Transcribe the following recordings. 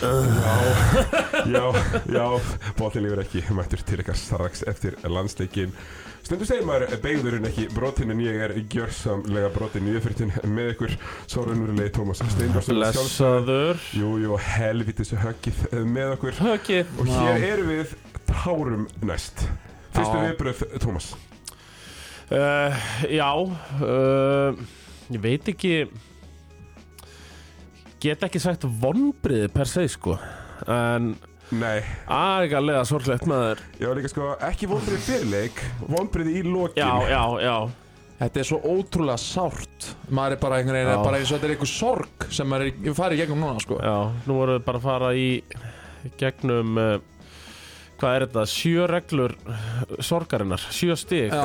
Já, já, bóttin lífur ekki mættur til ykkar strax eftir landsleikin Stundum segir maður beigðurinn ekki brotin en ég er gjörsamlega brotin í uppfyrirtin með ykkur. Svo raunverulegi Tómas Steindorsson Blessaður. Jú, jú, helvitis höggið með okkur. Höggið. Og hér erum við tárum næst. Fyrstu Já. viðbröð, Tómas? Uh, Já uh, Ég veit ekki Get ekki sagt vonbriði per se sko. En Nei, agalega sorglegt maður. Ég var líka sko ekki vonbrið fyrirleik Vonbrið í lokin. Já, já, já. Þetta er svo ótrúlega sárt. Maður er bara einhvern veginn, Já. bara eins og þetta er einhver sorg sem maður er farið gegnum núna sko. Já, nú vorum við bara að fara í gegnum uh, hvað er þetta, sjö reglur sorgarinnar, sjö já, já,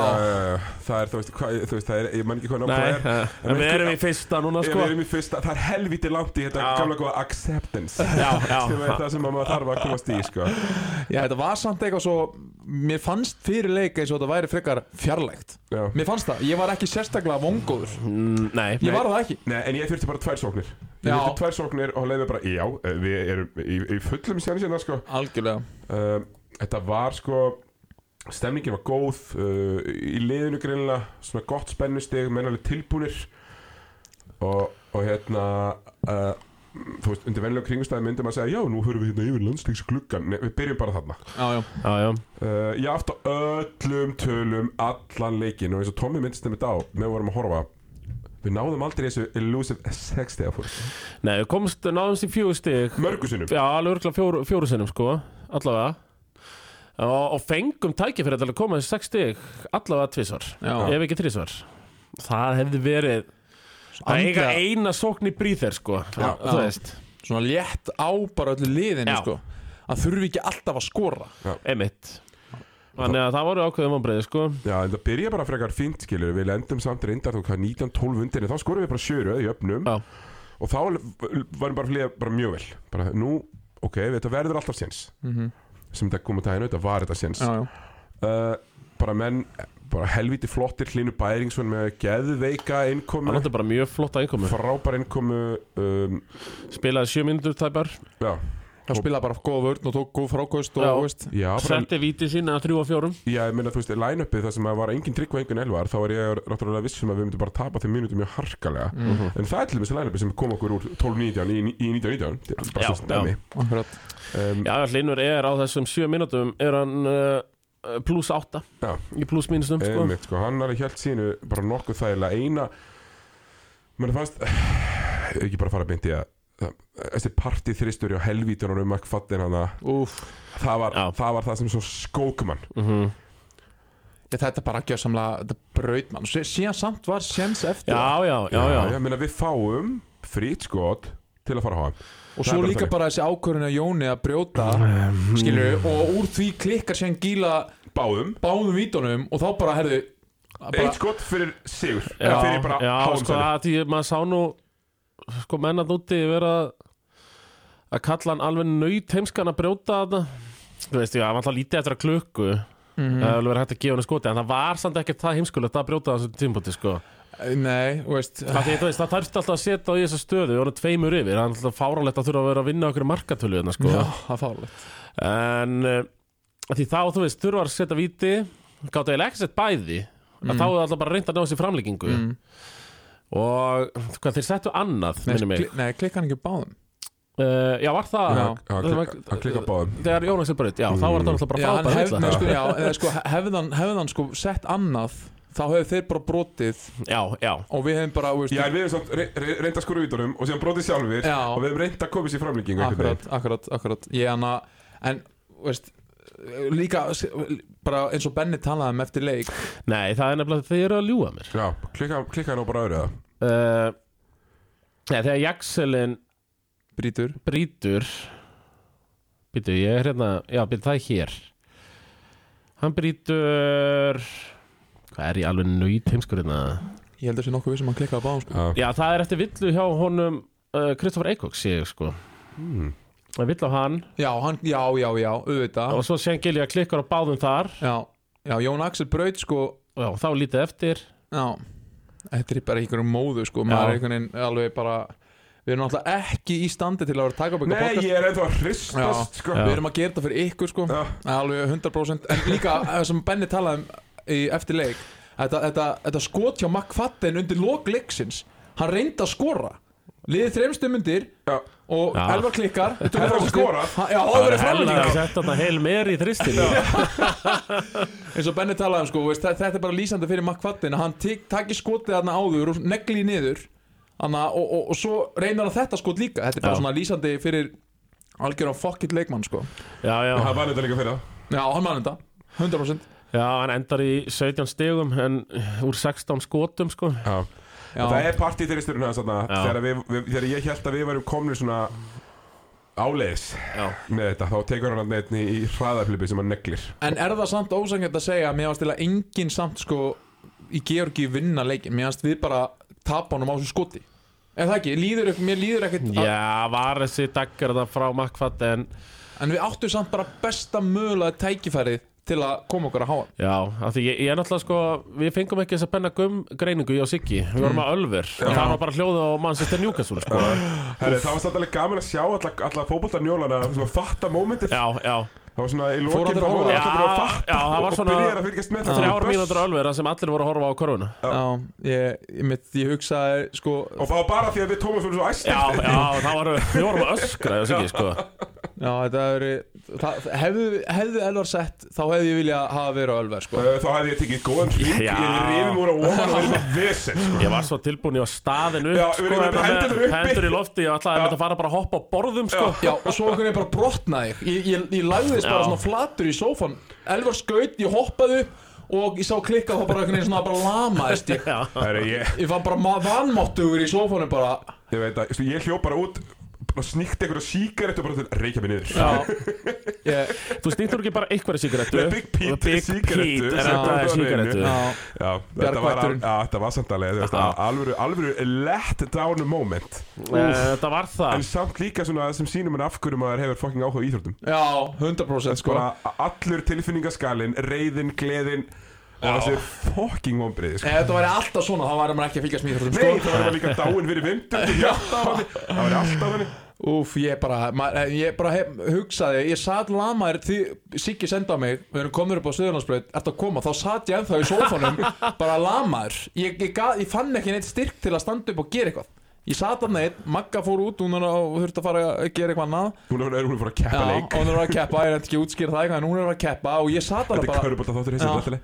það er, þú veist, hvað, þú veist, það er, ég man ekki hvað nákvæmlega er uh, en við erum í fyrsta núna sko. við erum í fyrsta, það er helviti langt í þetta Já. gamla góða acceptance. Já, já, sem er það sem maður þarf að komast í sko. Já, þetta var samt eitthvað svo Mér fannst fyrir leik eins og þetta væri frekar fjarlægt. Já. Mér fannst það, ég var ekki sérstaklega vongóður. Mm, Nei, Ég var það ekki. Nei, en ég þurfti bara tvær sóknir. Ég Já. þurfti tvær sóknir og leiði bara, já, eh, við erum í, í fullum sjansina sko. Algjörlega. Uh, Þetta var sko Stemningin var góð uh, Í liðinu greinlega Svona gott spennustig, menn alveg tilbúnir. Og, og hérna uh, Þú veist, undir venlega kringustæði myndum að segja Já, nú höfum við hérna yfir landstíksgluggan Nei, við byrjum bara þarna. Já, já. Já, Uh, ég á öllum tölum allan leikin og eins og Tommy myndist þeim þetta á með vorum að horfa við náðum aldrei þessu elusive 60 að fór Nei, við komst, náðumst í fjögur stig. Mörgu sinnum. Já, alveg örgulega fjóru, fjóru sinnum sko allavega og, og fengum tækifæri til að koma þessi sex stig allavega tvisvar, Já. ef ekki tvisvar það hefði verið að eiga eina sókn í bríþer sko. Já. þú Já. veist, Svona létt á bara öllu liðinu sko. Að þurfi ekki alltaf að skora. Einmitt. Þannig að það voru ákveðum vonbreiði sko. Já, en það byrja bara frekar fínt skilur við lendum samt reyndar þú hvað 19-12 undir en þá skorum við bara sjöru í öfnum. Já. og þá varum bara flýja bara mjög vel. Bara nú, ok, þetta verður alltaf séns. Mhm. Sem þetta kom að tæðinu, þetta var þetta séns. Uh, bara menn bara helviti flottir hlínu bæringsson með geðveika hann innkomu átti bara mjög flotta einkomu frábær innkomu um, spilaði sjö mínútur tæpar. Já, Það spilaði bara góða vörn og tók góð frákvöst og Já. þú veist já, bara, setti víti sín að þrjú og fjórum já, ég meina þú veist line-upið það sem að var engin trygg og engin elvar þá var ég náttúrulega vissum að við myndum bara tapa þeim mínútum mjög harkalega Mhm. en það er til þessi line-upið sem kom okkur úr 12-19 í, í 19-19 Þetta er bara Já, Akkurat um, já, Hlinur er á þessum sjö mínútum er hann uh, pluss átta Já. í pluss mínustum sko. Sko, hann alveg hjælt sínu bara nokkuð þægilega eina mér fannst ekki bara fara að beinti að- þessi partí þristur á helvítunum um að fattin hann Úf það var, Já. það var það sem svo skókumann mm Þetta bara gjössamlega Þetta braut mann Sí- Síðan samt var séns eftir. Já, já, já, já. ég meina við fáum frýtt skot til að fara á hann. Og svo bara líka þannig. bara þessi ákvörðin að Jóni að brjóta Skilur Og úr því klikkar síðan gíla báðum, Báðum vítunum Og þá bara, herðu bara, eitt skot fyrir sigur. Já, fyrir bara já háum sko, maður sá nú sko mennat úti vera að kalla hann alveg nöyt heimskan að brjóta þetta þú veist, hann var alltaf lítið eftir að klukku. Það hefur alveg verið hægt að gefa hann skoti en það var samt ekkert það heimskulegt að brjóta þessu tímpúti sko. Nei, veist. Það, það þarfst alltaf að setja á í þessa stöðu og hann er tveimur yfir, það er alltaf fáralegt að þurfa að vera að vinna okkur markatölu hérna, sko. Já, það er fárlegt en að því þá, þú veist, þurfa að setja víti gátt að Mm. þá og hvað þeir settu annað Nei, nei klikka hann ekki báðum? Uh, já var það að klikka, á báðum. þegar Jónas er bara já þá var þetta alltaf bara frábæð hef, nei, sko, já, eða, sko, hefðan, hefðan sko sett annað Þá hefðu þeir bara brotið. Já, já, Og við hefum bara, Já, en við hefum re- re- reynd að skora vítunum og síðan brotið sjálfur Já. og við hefum reynd að koma sér framlíkingu einhvern Akkurat, akkurat, akkurat. Ég hann að En, veist Líka, bara eins og Benni talaði um eftir leik. Nei það er nefnilega þeir eru að ljúga mér. Já, klikka, klikka nú bara öðru. Það uh, nei, þegar Jaxelin Brítur brýtur. Býtu ég er hérna já, býtu það er hér. Hann brýtur. Hvað er ég alveg nöyt heimskur hérna? Ég held að sé nokkuð við sem hann klikkaði á báðum sko. Já, já það er eftir villu hjá honum uh, Kristoffer Eikoks sé ég sko. Mm. Það vill á hann. Já, hann, já, já, já, auðvitað. Og svo séðan Gilja klikkar á báðum þar. Já, já, Jón Axel braut sko. Já, þá lítið eftir. Já Þetta er bara einhverjum móðu sko. Maður er einhvern veginn alveg bara Við erum náttúrulega ekki í standi til að vera að taka upp eitthvað Nei, podcast. ég er ennþá að hristast sko. Já. Við erum að gera þetta fyrir ykkur sko. Já. Alveg 100% En líka sem Benni talaði um í eftir leik Þetta, þetta, þetta skot hjá McFadden undir lok leiksins Hann reyndi að skora. Liðið þreimstu myndir Já. Og. Elvar klikkar. Elvar að skora? Já, það verið Hella framlýning að setja þarna heil meir í þristinu. Eins og Benni talaði um sko, veist, þetta, er bara lýsandi fyrir að hann taki skotið þarna áður og negli niður. Anna, og, og, og svo reynar hann þetta skot líka. Þetta er bara Já. svona lýsandi fyrir algjöran fokkitt leikmann sko. Já, já, Það var þetta líka fyrir það. Já, hann mann þetta. 100% já, hann endar í 17 stigum en úr 16 skotum sko. Já. Já, Það er Já. þegar, þegar ég held að við varum komnir svona áleiðis með þetta þá tekur hann hann í, í hraðaflipi sem hann neglir. En er það samt ósangjönd að segja að mér varst til að enginn samt sko í Georgi vinna leikin mér varst við bara tapa honum á þessu skoti. En það ekki, líður, mér líður ekkert já var þessi daggar það frá Makfatt en en við áttum samt bara besta mögulega tækifærið til að koma okkur að háa Já, af því ég, ég er náttúrulega sko Við fengum ekki þess að benna gum greiningu í á Siggi. Við vorum að Ölver. Og það var bara hljóða á Manchester Newcastle sko. Herri, Það var alveg gaman að sjá alla, alla fótboltanjólana svona fatta mómentið. Já, já, Það var svona í allir þá voru allir bara að fatta já, það var og svona byrjar að fylgjast með þrjár mínútur Ölver þar sem allir voru að horfa á korfuna Já, ég, ég, ég hugsaði sko Og það var bara því að við Tómas vorum svo æstir Já, já, það var, við vorum að öskra í á Siggi sko. Já, þetta hefur það, hefðu, hefðu Elvar sett þá hefði ég vilja hafa verið á Elvar sko. Þá hefði ég tekið góðan hring Já. Ég reyfum úr að ofan og verið með vesen sko. Ég var svo tilbúin í að staðin upp Já, sko, með hendur í lofti Ég ætlaði að fara bara að hoppa á borðum sko. Já, og svo einhvern veginn bara brotnaði ég Ég, ég, lagðist bara svona flatur í sófan Elvar skaut, ég hoppaði upp og ég sá klikka þá bara einhvern veginn svona bara lamaðist ég. Ég, fann bara vanmáttugur í sófanum bara. Ég veit að Ég hljóp bara út og sníkti einhverja sígarettu bara til að reykja mig niður. Ég, Þú snýttur ekki bara einhverja sígarettu. Nei, Big Pete er sem þetta þetta var, Bjargvætturinn. já, þetta var samt alveg þú veist, Já. alvöru, alvöru let down moment. Eh, Þetta var En það samt líka svona sem sínum en af hverju maður hefur fucking áhuga á íþróttum. Já 100% sko. Bara allur tilfinningaskalinn, reyðin, gleðin og Já. þessi fucking vonbreiði sko. Ef þetta væri alltaf svona þá væri maður ekki að fylgjast mér Nei, það var líka dáin fyrir vindur Það var alltaf þannig Úf, ég bara, maður, ég bara hef, hugsaði, ég satt lamaður því Siggi senda á mig, við erum komin upp á Suðurlandsbreyt, ert að koma, þá satt ég ennþá í sófanum bara lamaður. Ég, ég, ég fann ekki neitt styrk til að standa upp og gera eitthvað ég satt að neitt, Magga fór út hún er að þurfti að fara að gera eitthvað annað. Hún er, hún er fór að keppa Já, leik. hún er að keppa, ég er ekki að útskýra það eitthvað en hún er að keppa og ég satt að Þetta er bara körubólta þáttur þessi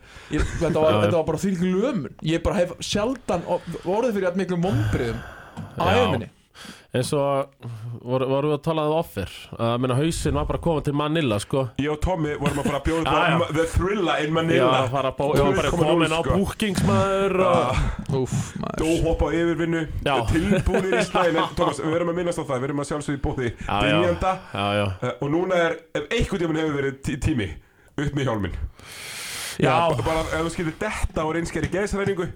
þetta, var, var bara því lömun. Ég bara hef sjaldan orðið fyrir að miklu mombriðum á Já. Eins og voru, voru við að tala um offer? Að minna hausin var bara að koma til Manila sko. Ég og Tommy vorum að fara að bjóða Já, já. upp á The Thrilla in Já, Manila að að ég var bara 2.0 komin á sko. bookingsmaður og... Úf, maður. Dóhopp á yfirvinnu. Já. Tilbúinir í slæðin Thomas, við verum að minnast á það. Við verum að sjálfsögðu í bóði Já, já. Dynjanda Já, já, uh, Og núna er, ef einhvern tímann hefur verið tí tími Upp með hjálminn. Já, ba- Bara ef þú skilur detta og reynskeri geðsræningu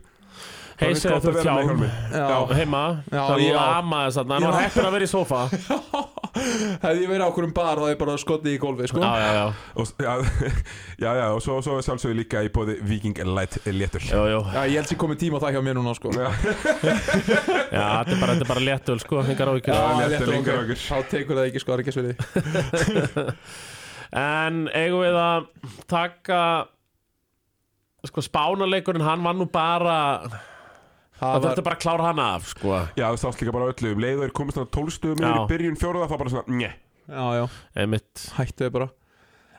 heisið þú hjálm Já. heima, Já, það lamaði þess að hann var heppin að vera í sofa Hefði ég verið á okkur um bar þá hefði ég bara skotið í gólfi sko. Já, já, já, og, já, já, já, og svo, svo sjálfsögðu líka í bóði Viking Light Letur já, já, Já, ég held sér komið tíma á það hjá mér núna sko. Já. já, þetta er bara, þetta er bara léttul sko, hengar á okkur. Þá tekur það ekki sko, það er ekki sverið En eigum við að taka sko spánaleikurinn, hann var nú bara það Það var, þurfti bara að klára hann af sko, Já, þú sást líka bara öllu Um leiður komist þannig tólstuðum yfir í byrjun fjóruða Það bara svona, njö já, já, einmitt. Hættu þið bara.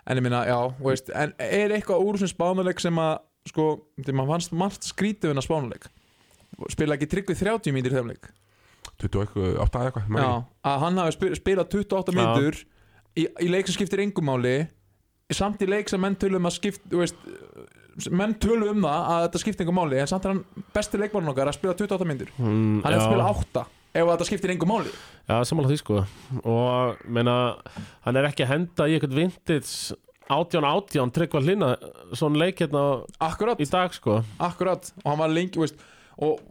En ég minna, já, þú veist En er eitthvað úr þessum spánuleik sem að sko, því maður fannst margt skrítið en að spánuleik Spila ekki tryggvið 30 mínir í þeim leik? 28 eða eitthvað man Já, að hann hafi spil, spilað 28 Já. mínútur í, í leik sem skiptir engum máli samt í leik sem menn tölum að skipt þú veist, menn tölum um það að þetta skiptir engum máli en samt er hann besti leikmann okkar að spila 28 mínútur. Mm, hann er að spila 8 ef þetta skiptir engum máli. Já, sammála því sko. Og meina, hann er ekki að henda í eitthvað vintage átján átján tryggva hlina svona leik hérna akkurat, í dag sko. Akkurat. Og hann var lengi veist, og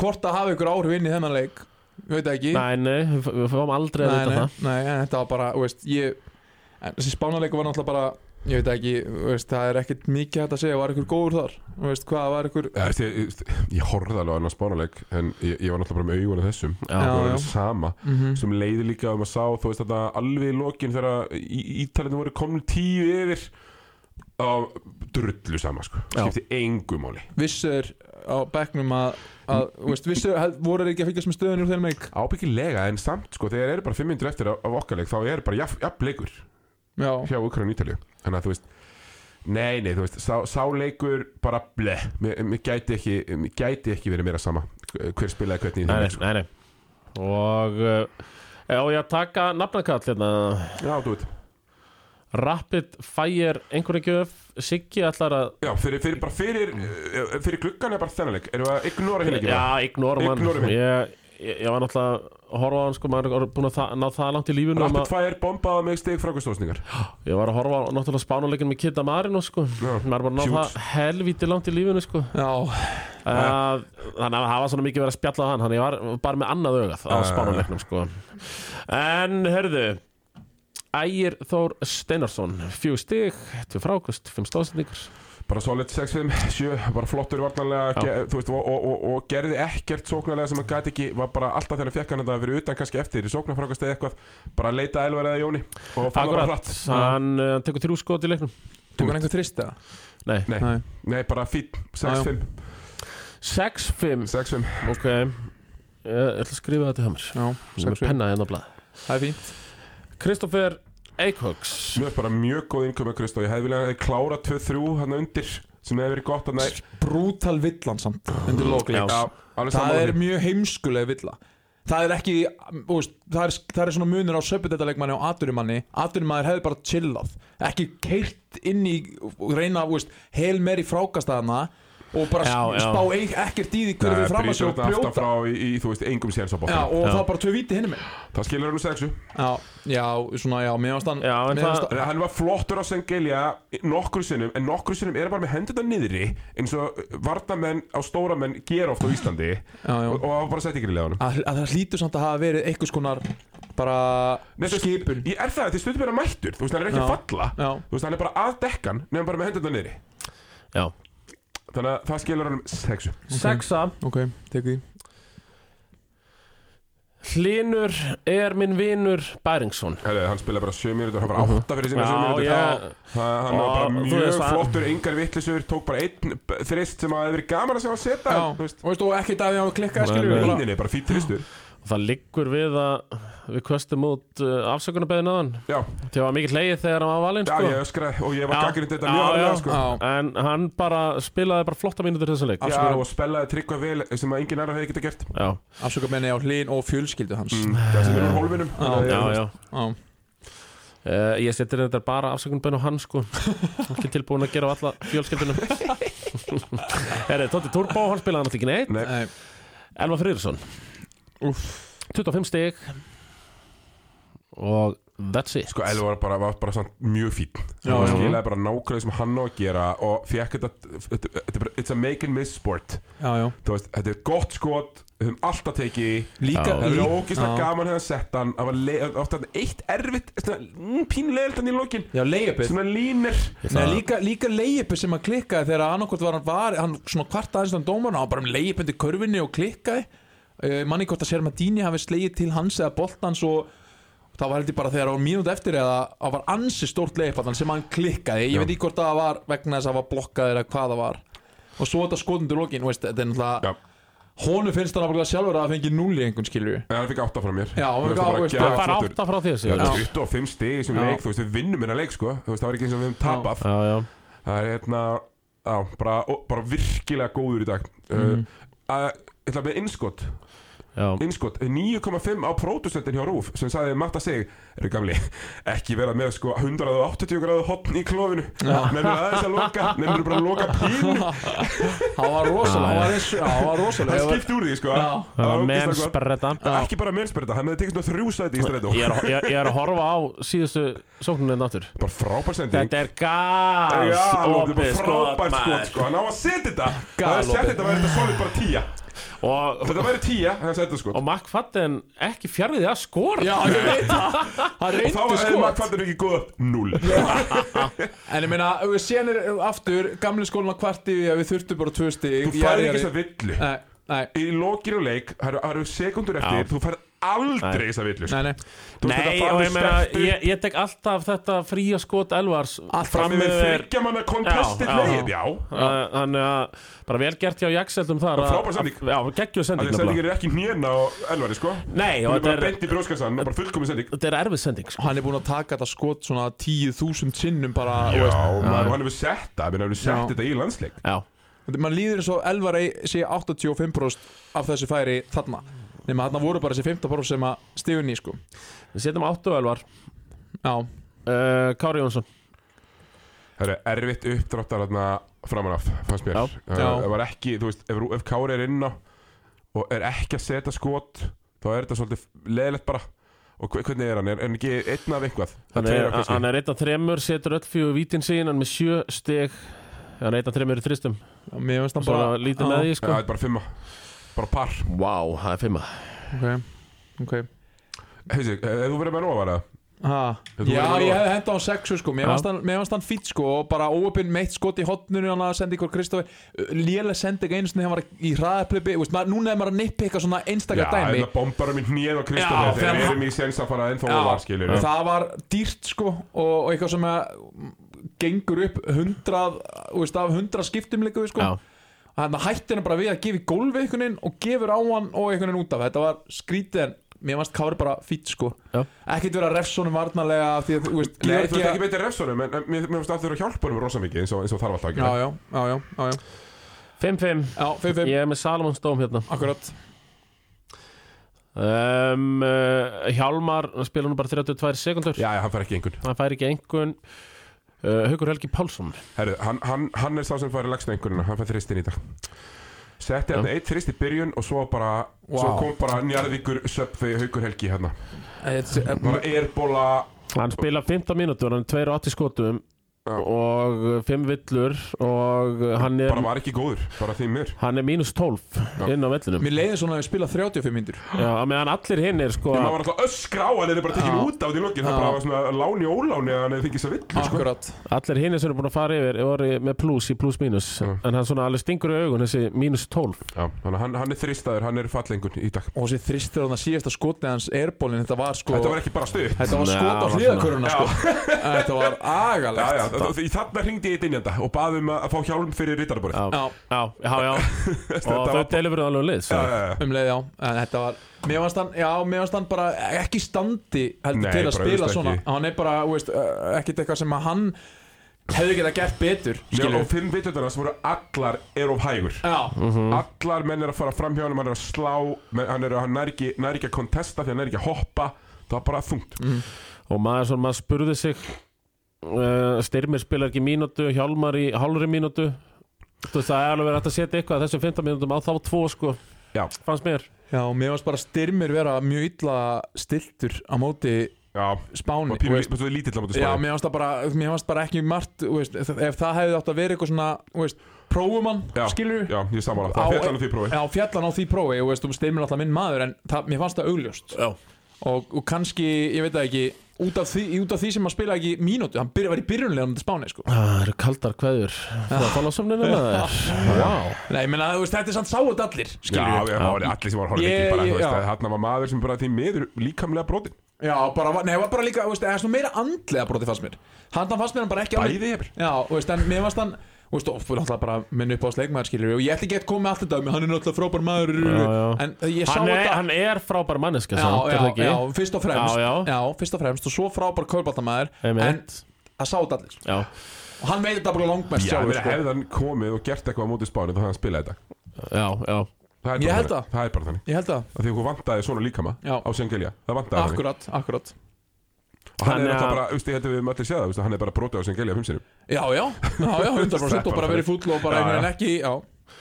hvort að hafa ykkur áhrif inn í þennan leik við veit það ekki. Nei, nei, við fáum aldrei að nei, vita nei, það. nei, en þetta var bara veist, ég, en þessi spánarleiku var náttúrulega bara ég veit ekki, þú veist, það er ekkert mikið hægt að segja, var ykkur góður þar? Þú veist, hvað var ykkur Ég, ég, ég, ég horfði alveg á hennar spánuleik en ég, ég var náttúrulega bara með augun af þessum. Já. það var alveg sama. Mm sem leiði líka um að sá þú veist þetta alveg í lokin þegar ítalinu voru komin tíu yfir á drullu sama sko. Skipti engu máli. Vissur á bekknum að, að þú veist, vissur, held- voru þeir ekki að fylgjast með stöðunni úr þeirra meik ábyggilega en samt sko þegar eru bara fimm minnur eftir af, af okkar leik þá er bara jafn, jafn leikur Já, hjá Ítalju þannig að þú veist nei nei þú veist sá, sá leikur bara ble. Mér, mér gæti ekki mér gæti ekki verið meira sama hver spilaði hvernig Nei, þeim nei, sko. nei, nei. Og uh, Já, ég að taka nafnakall hérna? Já þú veit. Rapid Fire einhverju gjöf. Siggi ætlar að já fyrir, fyrir bara fyrir eh, fyrir gluggan er bara þennan leik. Erum við að ignora hérna ekki Já, ignora mann. Ignore mig. ég, ég, ég var náttúrulega að horfa á hann sko, maður er búin að það, ná það langt í lífinu um Rappet að, Fire bombaði mig stig frákvæmstóðsningar Ég var að horfa á náttúrulega spánuleikin með Kitta Marino sko. Já, maður er bara að ná það helvíti langt í lífinu sko. já, að, Þannig að það var svona mikið verið að spjalla á hann Þannig að ég var bara með annað augað á spánuleiknum sko. En, hörðu Ægir Þór Steinarsson Fjögur stig, tvö frákust, fimm stóðsendingur bara solid 6-5, 7 bara flottur varnarlega Já. ge, þú veist, og, og, og, og gerði ekkert sóknarlega sem hann gæti ekki, var bara alltaf þegar hann fekk hann þetta fyrir utan kannski eftir, í sóknarfrákast eða eitthvað bara leita Elvar eða Jóni og fann það bara hratt. Hann, uh, hann tekur þrjú skot í leiknum. Tökur einhver trist eða? Nei, Nei, Nei. nei, bara fín, 6-5 6-5 6-5, Ok. Ég ætla að skrifa þetta hjá mér. Já, Ég er með 6-5. penna hérna á blað Það er fínt. Kristoffer Eikhoks mjög bara mjög góð innkomi Kristó, ég hefði viljað klára 2-3 hann undir, sem hefði verið gott að nei, Brútal villan samt. Undir lókleik Það er mjög heimskuleg villa. Það er ekki, veist, það er, það er svona munur á söpudetalegmanni og aturimanni Aturimanni hefði bara chillað. Ekki keirt inn í og reyna, þú veist, hel meir í frákastæðana Og bara Já, já. spá eik, ekkert í því hver við fram að sér og brjóta frá í, í, þú veist, engum séns á Já, bóttan og Já. það bara tvö víti hinni með það skilur hann úr 6 Já, já, svona, já, Já, mér það- hann- var flottur á Sengelia nokkur sinnum, en nokkur sinnum er bara með hendurna niðri eins og varnamenn á stóramenn gera oft á Íslandi Já, já. og, og bara sett ykkur í leðanum að, að það hlýtur samt að hafa verið einhvers konar bara skipun. Ég er það, þetta er stundum meira mættur Þú veist, hann er ekki að Já. falla. Já, Þú veist, hann er bara að dekkan Nefnum bara með hendurna niðri. Já Þannig að það skilur hann sexu Sexa ok, því. Hlinur er minn vinur Bæringsson. Herri, hann spila bara 7 minútur, hann var 8 fyrir sína 7 Já, minútur ég Það- Hann var Og bara þú mjög veist að- flottur, engar vittlisur Tók bara einn þrist sem að hefði verið gaman að sjá að setja Já, Þú veist, og veist, og ekkert að því að klikka Nei, skilur nei. við bara eininni, bara fýtt þristur Það liggur við að við kvöstum út uh, afsökunarbeðin aðan Já, Það var mikið hleyið þegar hann var valinn já, sko. ég öskraði og ég var Já. gaggrind þetta Já, mjög já. alveg sko. Já, En hann bara spilaði bara flotta mínútur þessum leik. Já, og spellaði tryggva vel sem að enginn annar hefði getað gert. Já, afsökamenni á hlín og fjölskyldu hans. Mm, Það sem er úr hólfinum. Já, já, já. Já, Uh, ég setir þetta bara afsökunarbeðin á hann sko. Ekki tilbúin að gera á alla fjölskyldunum Herri, Tótti Turbo, hann spilaði náttúrulega ekki neitt. Nei, Nei, Elva Frýrsson Úff. 25 stig. Og that's it. Sko, Elvar var bara, var bara samt mjög fín Hann já. skilaði bara nákvæmlega sem hann á að gera og fekk þetta þetta þetta er bara, it's a make and miss sport. Já, já. Þú veist, þetta er gott skot við höfum alltaf tekið í. Líka, það er líka ógeðslega Já. gaman hefði sett hann. Það var le- oft þarna eitt erfitt pínlegilt hann í lokin. Já, leiðjöpið svona línir. Nei, líka, líka leiðjöpið sem að klikkaði þegar annarkvort var hann var, hann svona kvart aðeins þann dómarna, hann var bara með leiðjöpið til körfinni og klikkaði manni hvort að sér Madini hafi slegið til hans eða boltans og það var heldur bara þegar það var mínúti eftir eða það var ansi stórt leiðjöpið sem hann klikkaði, ég Já. veit ekki hvort það var vegna þess að það var blokkað eða hvað það var og svo þetta skotundur lokin, veist, þetta er náttúrulega Já. Hónu finnst hann að sjálfur að það fengi núl í einhvern skilju En hann fikk átta frá mér Já, á- Það flottur. átta frá því Já, Sigur. það er 25 stig í þessum Já. leik, þú veist, við vinnum hérna leik, sko Þú veist, það var ekki eins og við höfum tapað Já, já Það er hérna, já, bara, ó, bara virkilega góður í dag Mhm. uh, að, Ég ætla með innskot. Já, Innskot, 9,5 á pródusentin hjá Rúf sem sagði Matta sig, eru gamli ekki vera með sko 180 gráðu hotn í klófinu nefnir aðeins að loka nefnir bara að loka pínu. Það var rosalega, hann var var það rosalega skipti úr því sko. Það var mennsperreta ekki bara mennsperita, hann hefði tekið þrjú sæti í strætó ég, er- er að horfa á síðustu bara frábær sending. Þetta er alveg, opið bara frábært skot, sko, hann á að setja þetta. Það er sett þetta, var þetta solid bara tíja og, Þetta væri tíja, hann setja sko og McFadden ekki fjarrið að skora. Já, ég veit það. Hann Og reyndi þá hefði sko maður fattur ekki góða null En ég meina, síðan er aftur Gamli skólinn á kvarti við þurftum bara tvö stig. Þú færði ekki þess að villu. Nei, nei, Í lokinu leik, það eru sekundur eftir Já. Þú færð aldrei þess að villu sko. nei, nei Þú veist, Nei, þetta og farðu ég meina, sterkt upp, ég, ég tek alltaf þetta fría skot Elvars fram Með yfir þryggja manna kontestið Já, já. leið, já Uh, Þannig að bara vel gert hjá Jaxeldum þar Og að- frábær sending. Já, geggjuð sending Þannig að nefnilega. sendingin er ekki hnjena á Elvari sko Nei, Hún og er bara þetta er, beint í brjóskassan Bara fullkomin sending þetta er erfið sending sko. Hann er búinn að taka þetta skot svona 10.000 sinnum bara Já, veist. maður, hann hefur sett það Hann hefur sett Já. þetta í landsleik Já, Man líður eins og Elvar sé 85% af þessu færi þarna Nefnum að þarna voru bara þessi 15% sem að stigun í sko. Við setjum áttu Elvar. Já, uh, Kári Jónsson. Það er erfitt uppdráttar þarna framan af Fannst mér. Já. Uh, Já. Það var ekki, þú veist Ef, ef Kári er inn á Og er ekki að setja skot Þá er þetta svolítið leðilegt bara. Og hve- hvernig er hann? Er hann ekki einn af eitthvað? Hann tveir er, hann er einn af þremur, setur öll fjögur vítin sín Hann er með sjö steg Hann er einn af þremur í þristum. Mér finnst hann bara lítið með því sko. Þetta er bara fimma Bara par. Vá, það er fimma. Ok, ok. Heiðsi, hefur þú verið með nóg að vara? Ha. Já, ég hefði henda á sexu sko. Mér Já. fannst hann, mér fannst hann fýtt sko Og bara óöpinn meitt skot í hotnunu Hann að senda ykkur Kristofi Lélega sendi ekki einu sinni Þegar hann var í hraðaplipi Núna er maður að nippika svona Já, einstakar dæmi þetta bombar um í og Já, Kristoffer Þegar við erum í séns að fara ennþá Já, ofar skilur það var dýrt sko og, og eitthvað sem að gengur upp hundrað, þú veist, af hundrað skiptum líka við sko. Já, þannig að hætti hann bara við að gefa í gólfi einhvern veginn og gefur á hann og einhvern veginn út af. Þetta var skrítið en mér fannst Kári bara fýtt sko. Já. ekkert vera refsónum varnarlega því að þú veist, Nei, ég þú veist ekki betur refsonum En en mér mér finnst að þurfa að hjálpa honum rosa mikið eins og, eins og þarf alltaf að já, gera já, já, já, já, já, 5-5 já, 5-5 Ég er með Salomon Stóm hérna. Akkurat. Um, uh, Hjálmar spila nú bara 32 sekundur Já, já, hann fær ekki einhvern. Hann fær ekki engun uh, Haukur Helgi Pálsson Herru, hann, hann, hann er sá sem fær lagst einhvern Hann fær þristin í dag Setti hann eitt þrist í byrjun Og svo bara Svo Vá. kom bara Njarðvíkur Söpfi Haukur Helgi hérna Bara airbóla Hann spila 15 mínútur, hann er 2 skotum. Og 5 villur og hann er, Bara var ekki góður Bara því mér hann er mínus 12 inn á vellinum. Mér leiði svona að spila 35 myndur Já, meðan allir hinn er sko Ég maður var alltaf öskra á hann Er bara tekin Já. út á því lokin. Það Já. bara var svona láni og óláni Að hann hefði fengið sér vill sko. akkurat. Allir hinn sem eru búin að fara yfir voru með plus í plus mínus. Já. en hann svona alveg stingur í augun þessi mínus 12 Já, að hann, hann er þristaður Hann er fallengur í dag. Og þessi þristir á það síðasta skotni hans airbólin þetta var sko Þetta var sko. Í þarna ringdi ég dynjanda og baði um að að fá hjálm fyrir rittarborið Já, Já, já, og þau deliveruðu alveg lið Já, já, já. um leið já. En Þetta var Mér varst hann, já, mér varst hann bara ekki standi heldur Nei, til að spila svona. Hann er bara, þú veist, ekkit eitthvað sem að hann hefði getað gert betur Já, skilur. og fimm vitundar sem voru allar er of hægur. Já, Allar menn er að fara fram hjá hann Hann er að slá Hann er, hann er, ekki, að kontesta Því hann er ekki að hoppa. Það var bara þungt. Og maður svona, maður spurði sig Styrmir spilar ekki mínútu Hjálmar í hálfri mínútu. Þú veist, það er alveg verið að setja eitthvað þessum 15 mínútum á þá tvo sko. Já, fannst mér. Já, mér varst bara styrmir vera mjög illa stiltur á móti já. Spáni Og veist. lí- lítill á móti Já, spáni. mér varst það bara, mér varst bara ekki margt þú veist, ef það hefði átt að vera eitthvað svona þú veist, prófumann, Já, skilur Já, ég samála Það fjallan á því prófi. Já, fjallan á því prófi og veist, þú steimir alltaf minn maður en það, mér fannst það augljóst. Já. og, og kannski, ég veit það ekki út af því, út af því sem hann spila ekki mínútu. Hann byrja, var í byrjunlega á spáni sko. Það eru kaldar kveður Það er fólásomninu með Vá. Nei, ég meina, þú veist, þetta er samt sáut allir Já, já, það var allir sem var horfið. Þarna var maður sem bara því miður líkamlega brotin Já, bara, nei, var bara líka, veist, meira andlega broti fannst mér. Hann fannst mér hann bara ekki Bæði yfir Já, veist, en mér fannst hann Þú veist, og fyrir alltaf bara minn upp á sleikmaður skilur og ég ætla ekki að koma með allt þetta um, hann er náttúrulega frábær maður Já, já. en ég sá hann er, þetta hann er frábær manneska já, samt, er já, það ekki? já, fyrst og fremst Já, já. fyrst og fremst og svo frábær kaurbáltamaður en það sá þetta allir Já, og hann veit þetta bara langmest Já, sjálfur meina, sko. hefði hann komið og gert eitthvað á móti spáni þá hefði hann spilað þetta já, já Það er Ég bara held þannig. það. Það er bara þannig ég held það, Af Því okkur vantaði svona líkama Já. á Sengelja Það vantaði akkurat, akkurat Og hann er alltaf bara, þú veist, ég heldur við möttir séð það þú veist, Hann er bara brotið á Sengelja fimm sinum já, já, já, já, 100% og bara verið fúll og bara einhvern veginn ekki já.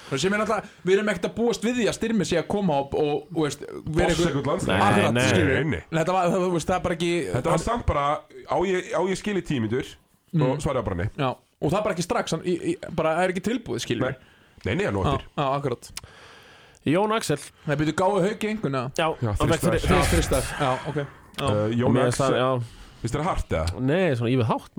Það sem er náttúrulega, við erum ekkert að búast við því að styrmi sé að koma og, og, og veist, Bossekund landsleik. Nei, nei. Nei. Þetta var, það, þú veist, það er bara ekki Þetta var samt bara Á ég, á ég skili tímindur Mm. Og svaraði bara nei. Já, og það er bara ekki strax hann, í, í, bara er ekki tilbúið, skilur Nei, nei, nei, hann Já, nóttir já, akkurat. Jón Axel. Nei, byrju gáðu hauki einhverna Já, Já, þri- Fyrst Kristar Já, ok. Uh, Jón já, finnst þér hart eða? nei, svona ívið hátt.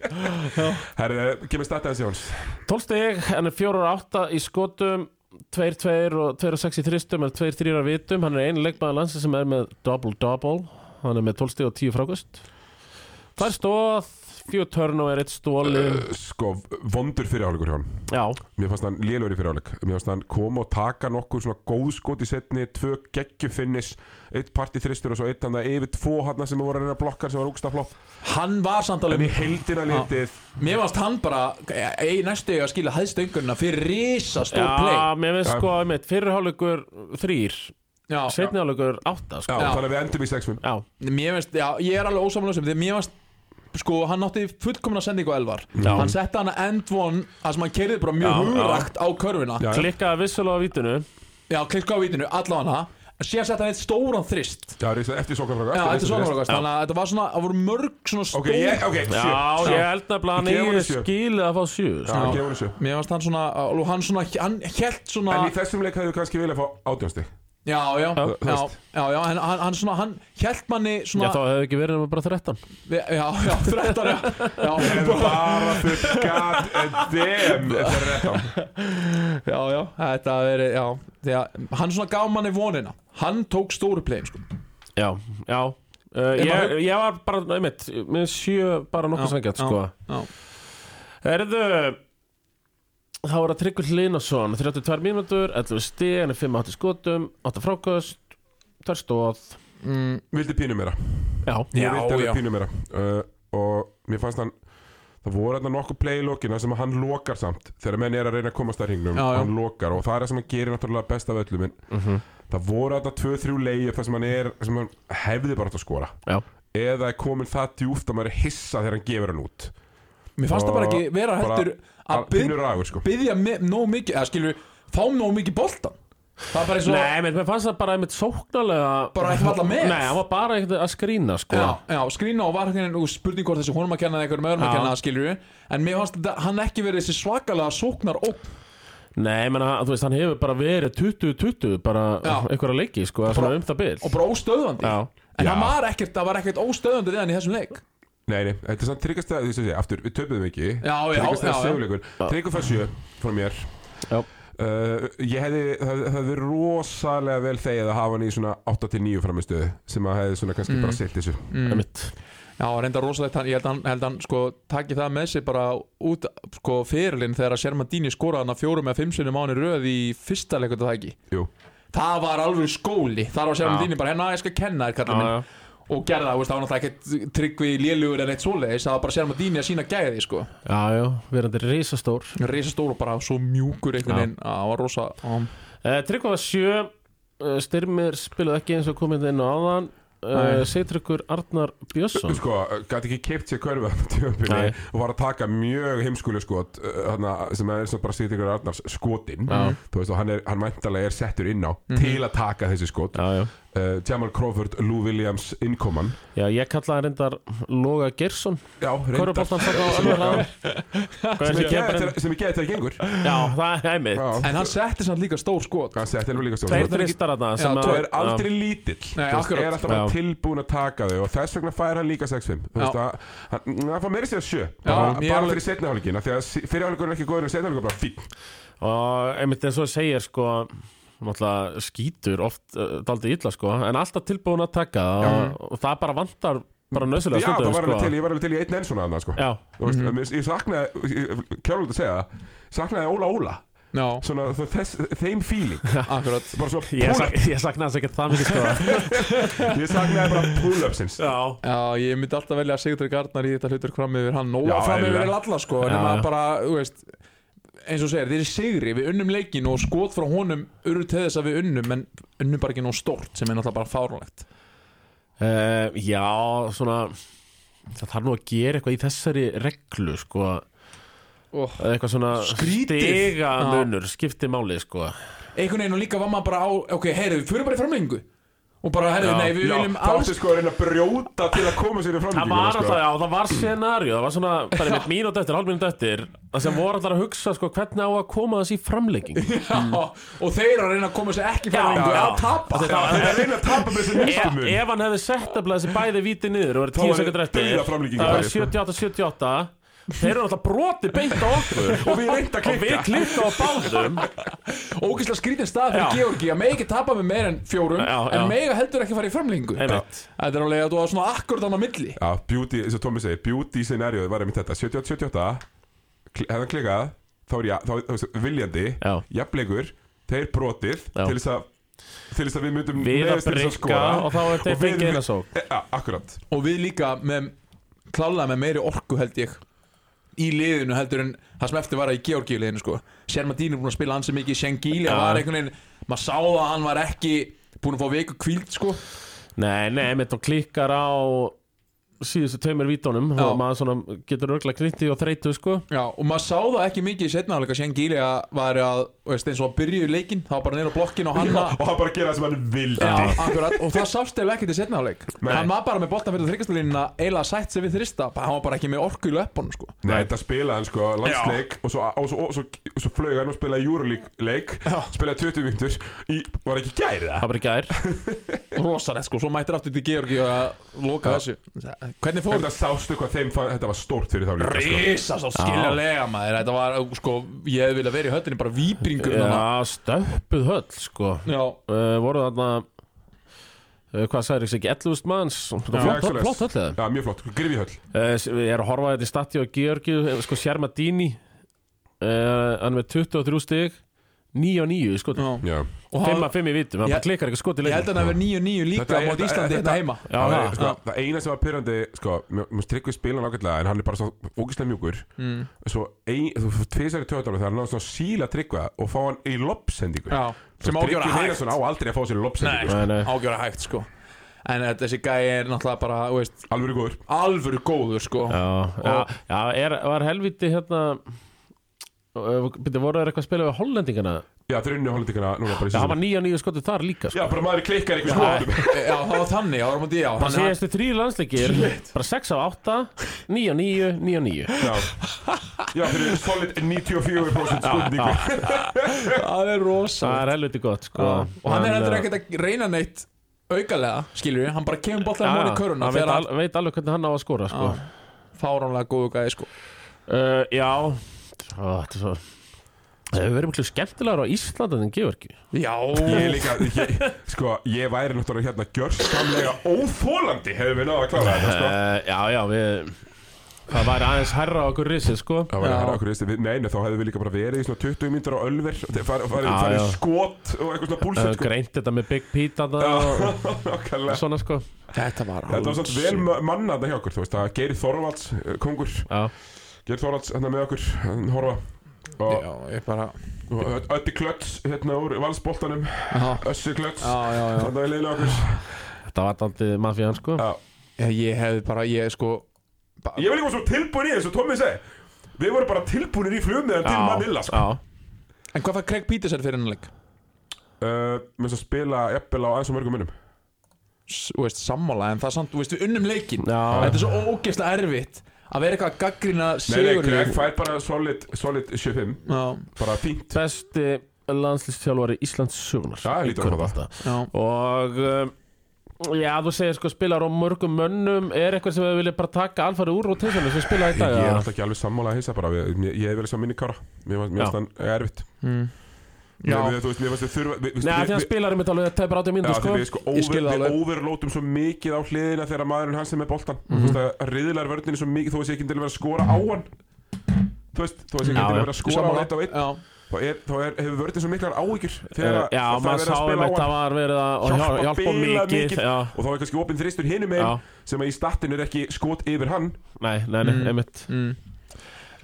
Herri, kemur startaðins Jóns. 12 stig, hann er 4 og 8 í skotum 2-2 og 2-6 í þristum en 2-3 á vitum, hann er einu leikmaður landsins sem er með double-double. Hann er með 12 stig og 10 frákust. Það er stóð, 4 törn og er eitt stólin uh, Sko, vondur fyrirháleikur hjá hann Já, Mér fannst hann lélur í fyrirháleik. Mér fannst hann koma og taka nokkur svona góðskot í setni Tvö geggjufinnis Eitt parti þristur og svo eitt hann það yfir tvo hann sem voru að reyna að blokka sem var úksta flott Hann var samt En í alveg heildina litið Mér varst hann bara Ei næstu ég að skila hæðstöngurna Fyrir risa stór já play. mér finnst Já. sko mitt fyrirháleikur 3 Já, setniháleikur 8 Já, sko. Já. þannig að við endum í 6 Já, Mér finnst, já, ég er alveg ósamlega sem Því að mér varst Sko, hann átti fullkomna sendingu á Elvar. Já. Hann setti hann að end one Það sem hann keirði bara mjög Já, hugrakt á körfuna. Já. klikkaði vissulega á vítinu. Já, klikka á vítinu, allavega En síðan setti hann eitt stóran þrist. Já, eftir sóknarfráka Já, svona frákast Þannig að þetta var svona, það voru mörg svona stór Ok, ég, ok, sjö. Já, ég held að hann eigi sjö. skilið að fá 7 Já, Já. gefur þessu Mér varst hann svona, og hann svona, hann held svona En í þessum leik hefðu kannski viljað fá átjónsti Já, já, Já. já, já, já, hann, hann svona, hann held manni Já, svona þá hefði ekki verið nema bara 13 Já, já, 13, já. Já, En bara fyrir er rétt á já, já, þetta verið, já því að Hann svona gaf manni vonina. Hann tók stóru playin, sko. Já, já uh, ég, maður- ég var bara, einmitt, með sjö bara nokkuð Já, svengjart, já, sko. já. Erðu Þá er það Tryggvi Hlinason 32 mínútur, 11 stig Hann er 5-8 skotum, 8 frákast Það er stóð mm, Vildi pínu meira. Já, Já, pínu meira. Uh, Og mér fannst hann Það voru þetta nokkuð play í lokina sem hann lokar samt Þegar menn er að reyna að komast að hringnum Já, já. Hann lokar. Og það er það sem hann gerir náttúrulega best af öllum Mhm. það voru þetta 2-3 leið þar sem hann er sem hann hefði bara átt að skora. Já, Eða er komin það djúft að maður er hissa þegar hann gefur hann út. Mér fannst það bara ekki vera Bara- heldur að sko. byðja nóg mikið eða skilur, fá nóg mikið boltan Það er bara eins og Nei, menn mér fannst það bara einmitt sóknarlega Bara ekki falla með. Nei, hann var bara ekkert að skrína, sko. Já, já, skrína og var hérna og spurning hvort þessi honum að kenna eða einhverjum öðrum að kenna skilur En mér fannst þetta, hann ekki verið þessi svakalega sóknar ógn Nei, menn, þú veist, hann hefur bara verið 20-20 bara einhverja leiki, sko, bara, um það bil. og bara óstöðvandi. Já, En Já. hann var ekkert, það var ekkert óstöðvandi við hann í þessum leik Nei, nei, þetta er samt tryggast að, þú veist að segja, aftur, við töpuðum ekki. Já, já, Tryggast já, að já. seguleikur Tryggum það sjö frá mér. Já. Uh, ég hefði, það það hefði verið rosalega vel þegið að hafa hann í svona 8-9 framistöðu sem að hefði svona kannski Mm. bara sitt þessu. Mm. einmitt. Já, reynda rosalegt, hann, ég held að hann, held hann sko, taki það með sig bara út sko, fyrirlin þegar að Shermadini skoraði hann að fjórum eða fimm sinni mánu röð í fyrsta leikut það ekki. Jú, Það var alveg skóli, þar var Shermadini bara hérna, ég skal kenna þér Já, kallið minn já, og gerði það, var náttúrulega ekkert tryggvi lélugur en eitt svoleiðis, það var bara Shermadini að sína gæði sko, já, já, verandi risastór. Reysa stór og bara svo mjúkur einhvern veginn, að það var rosa um, uh, Tryggva var sjö. Uh, Styrmir spilaði ekki eins og komið inn á áðan. Uh, Nei. Seitryggur Arnar Björnsson. Sko, gæti ekki keipt sér Nei. og var að taka mjög heimskuleg skot uh, hana, sem er bara sýtt ykkur Arnars skotin Já. þú veist og hann, er, hann mæntalega er settur inn á Mhm. til að taka þessi skot. Já, já, uh, Jamal Crawford, Lou Williams innkoman. Já, ég kallaði reyndar Loga Gersson Já, reyndar. Sem er ég það? ég geði þegar gengur. Já, það er Já. En hann setti samt líka stór skot. Hann setti alveg líka Tveir þristar þarna Já, sem þú Þú að er aldrei lítill. Akkurat. er alltaf tilbúin að taka þau og þess vegna fær hann líka 6-5 Þú veist að hann, hann fær meiri sér 7 Já, bara, fyrir setni hálfleikina. Því að fyrir hálfleikur er ekki góður en setni hálfleikur er bara fín Og einmitt eins og segir sko náttúrulega skítur oft uh, daldi illa sko en alltaf tilbúin að taka það og, og það bara vantar bara nöðsulega Já, það stundum var alveg sko. til, ég var alveg til í einn enn svona annað sko. Já, Þú veist, ég, ég saknaði, kjálfum að segja það saknaði Óla Óla. Já, svona þess, þeim feeling. Akkurat. Bara svona ég, pull sak, ég saknaði þess ekki það mikið sko. Ég saknaði bara pull-upsins. Já, Já, ég myndi alltaf velja Sigurður Gardnar í þetta hlutur fram yfir hann og Já, fram yfir. Lalla sko en já. bara, þú veist eins og segir, þeir eru sigri, við unnum leikin og skot frá honum urðu til þess að við unnum en unnum bara ekki nóg stórt sem er náttúrulega bara fáránlegt. Uh, já svona það þarf nú að gera eitthvað í þessari reglu sko. Oh. eitthvað svona Skrítið. stiga munur skipti máli sko. Einhvern veginn og líka var maður bara á ok, heyrðu, við fyrir bara í framlengu og bara, herðu, Já. nei, við Já, viljum það alls átti sko að reyna að brjóta til að koma sér í Það framlíkinguna var sko. alltaf, já, það var scenarió Það var svona, bara mitt mínúti eftir, hálf mínúti eftir Það sem voru allar að hugsa, sko, hvernig á að koma þessi í framlegging Já, og þeir að reyna að koma sér ekki Já, framlengu já. að tapa Já, Það er að reyna að tapa með þessi mun ef hann hefði sett að þessi bæði víti niður og verið Þá 10 væri sekundur eftir dauðaframlenging Það í var bæði. 78-78 Þeir eru alltaf broti beint á okkur Og við reynda að Og við klikka klikka á báðum Ógeðslega skrítin stað fyrir. Georgi að megi ekki tapa með meir en fjórum Já, já. en mega heldur ekki fara í framlengu. Þetta er alveg að þú var svona akkurat á milli Já, beauty, eins og Tommy segir, beauty scenarióð var einmitt þetta 78-78 kli- Hefði hann klikkað Þá er ég, þá er viljandi Já. Jafnlegur, þeir brotið Já. Til þess að Til þess að við myndum Við að breyka og þá er við- fengið eina sók E, Já, akkurat og við líka með klálega með meiri orku held ég í liðinu heldur en það sem eftir var í Georgi liðinu sko Shermadín er búin að spila ansi mikið Shengili Já. var einhvern veginn maður sá að hann var ekki búin að fá viku kvíld sko Nei, nei, mitt og klikkar á síðustu tveimur vítunum Já. og maður svona getur örgla krytti og þreytu sko Já, og maður sá það ekki mikið í setna að var að, veist, eins og að byrja í leikin var bara neyra blokkin og hann Já, Og hann bara gera það sem hann vildi Já, akkurat, og það sást eða ekkert í setna áleik Nei. Hann var bara með boltan fyrir þryggastalínuna eiginlega sætt sig við þrista, hann var bara ekki með orku í löpunum sko. Nei, þetta spilaði hann sko landsleik og svo, og svo, og svo, svo flög hann og spilaði leik spilaði 20 vintur í, var ekki gæri það? Það bara gær. Rosalegt sko, svo mættir aftur til Georgi að loka þessu. Hvernig fór Þetta sástu hvað þeim fann, þetta var stórt fyrir þá líka sko. Rísa svo skiljanlega maður. Þetta var, sko, ég hefði viljað vera í höllinni bara víbringur Já, stöppuð höll sko. Já, uh, voru þarna uh, hvað sagði ekki, ekki 11.000 manns? Flott, flott höll eða? Já, mjög flott, grifi höll uh, Ég er að horfa þetta í stati og Georgi sko Sjermadini uh, hann með 23 stig. 9 og 9 sko. Já 5 Já, Og að hann, 5 í vitum, hann Ég- bara klikkar ekki skot í ég held leikin að hann hefur 9-9 líka á móti Íslandi þetta- heima. Já, það, það, sko, það eina sem var pyrrandi sko, mér tryggvi spila nákvæmlega en hann er bara svo ógislega mjúkur. Mm. svo í töðanum þegar hann náður svona síla tryggva og fá hann í lobbsendingu Já, sem ágjóra hægt. Á aldrei að fá sér lobbsendingu Nei, nei. ágjóra hægt sko. En þetta- þessi gæi er náttúrulega bara, alveg góður. alvöru góður sko. Já, já, já er, var helviti hérna uh, byrju, voru þeir eitthvað að spila við hollendingana? Já, þeir unni hollendingana núna bara í Já, það var 9 og 9 skotu þar líka Já, sko. bara maður klikkar einhvers Já. hóðum Já, það var þannig, það var mútið, já. Bara síðastu þrý landsleikir bara 6 af 8 9 og 9, 9 og 9 Já, já fyrir solid 94% skundingu Það er rosa það er helviti gott sko. Og hann er heldur ekkert að reyna neitt aukalega, skilur við, hann bara kemur já, bollar móni í köruna hann veit, alveg hvernig hann á að skora sko. fáránlega góðu gæði sko. Uh, Já Ó, Þetta er svo Það hefur verið miklu skemmtilegar á Íslanda en Georgi Já, Ég líka, ég, sko, ég væri náttúrulega hérna gjörsamlega óþólandi hefur við náða að klára þetta, sko. Uh, Já, já, við Það væri aðeins herra á okkur risið sko. Það var Já. hérna okkur við, nei, nei, þá hefðu við líka bara verið í svona 20 mínútur á ölver farið fari, Já, fari já. skot og eitthvað svona Það búlsett, hefur sko. greint þetta með Big Pete þarna og Nákvæmlega. svona sko. Þetta var Þetta var svona vel ma- mannað hjá okkur, þú veist, að Geiri Þorvalds, eh, kongur Já, Geiri Þorvalds, hérna með okkur, horfa. Og, Já, ég bara Öddi Klöts, hérna úr valsboltanum. Já, Össi Klöts, já, já, já. þetta er liðlega okkur. Þetta var daldið mafían sko. Já. Ég, hefði bara, ég sko ba- Ég var líka svo tilbúin í þessu, Tommi segi Við vorum bara tilbúinir í flugmiðan til Manila, sko. Já, En hvað fær Craig Peterson fyrir hennar leik? uh, Með þess að spila jafnvel á aðeins og mörgum minnum. Þú veist, sammála, en það er samt, þú veist, við unnum leikin Þetta er svo ógeðslega erfitt að vera eitthvað að gaggrina Nei, nei, Greg fær bara solid, solid 7-5 Já, Bara fínt. Besti landslýstjálfari Íslands sögunar Já, ég hlýtur að hafa já. Og um, Já, þú segir sko spilar á mörgum mönnum. Er eitthvað sem við viljum bara taka alfarið úr rotationinu sem spila í Ég dag ég er alltaf ekki alveg sammála að heisa bara við, Ég, ég hef vel sem minni kára. Mér fannst hann erfitt. Mm. Já. Já. Við, þú veist, fannst þið þurfa við, við, Nei, því við, hann spilar einmitt alveg tæpar 80 Já, mínútur sko? við, sko, Ég skil over, við overlótum svo mikið á hliðina þegar maðurinn hans er með boltan Mhm. Þú veist að riðlar vörninu svo mikið þó að sé ekki til að vera að skora á hann Þú veist, þó að sé ekki Já, til að já. vera að skora á hann eitt á eitt Já, þá, er, þá er, hefur vörninu svo miklar áhyggjur þegar Uh, að- Já, það er verið að spila á hann það var verið að Hjálpa hjá- hjálpa mikið mikið. Já, og þá er kannski opinn þristur hinum já, megin sem að í statinu er ekki skot yfir hann nei, nei, nei, Mm. einmitt mm.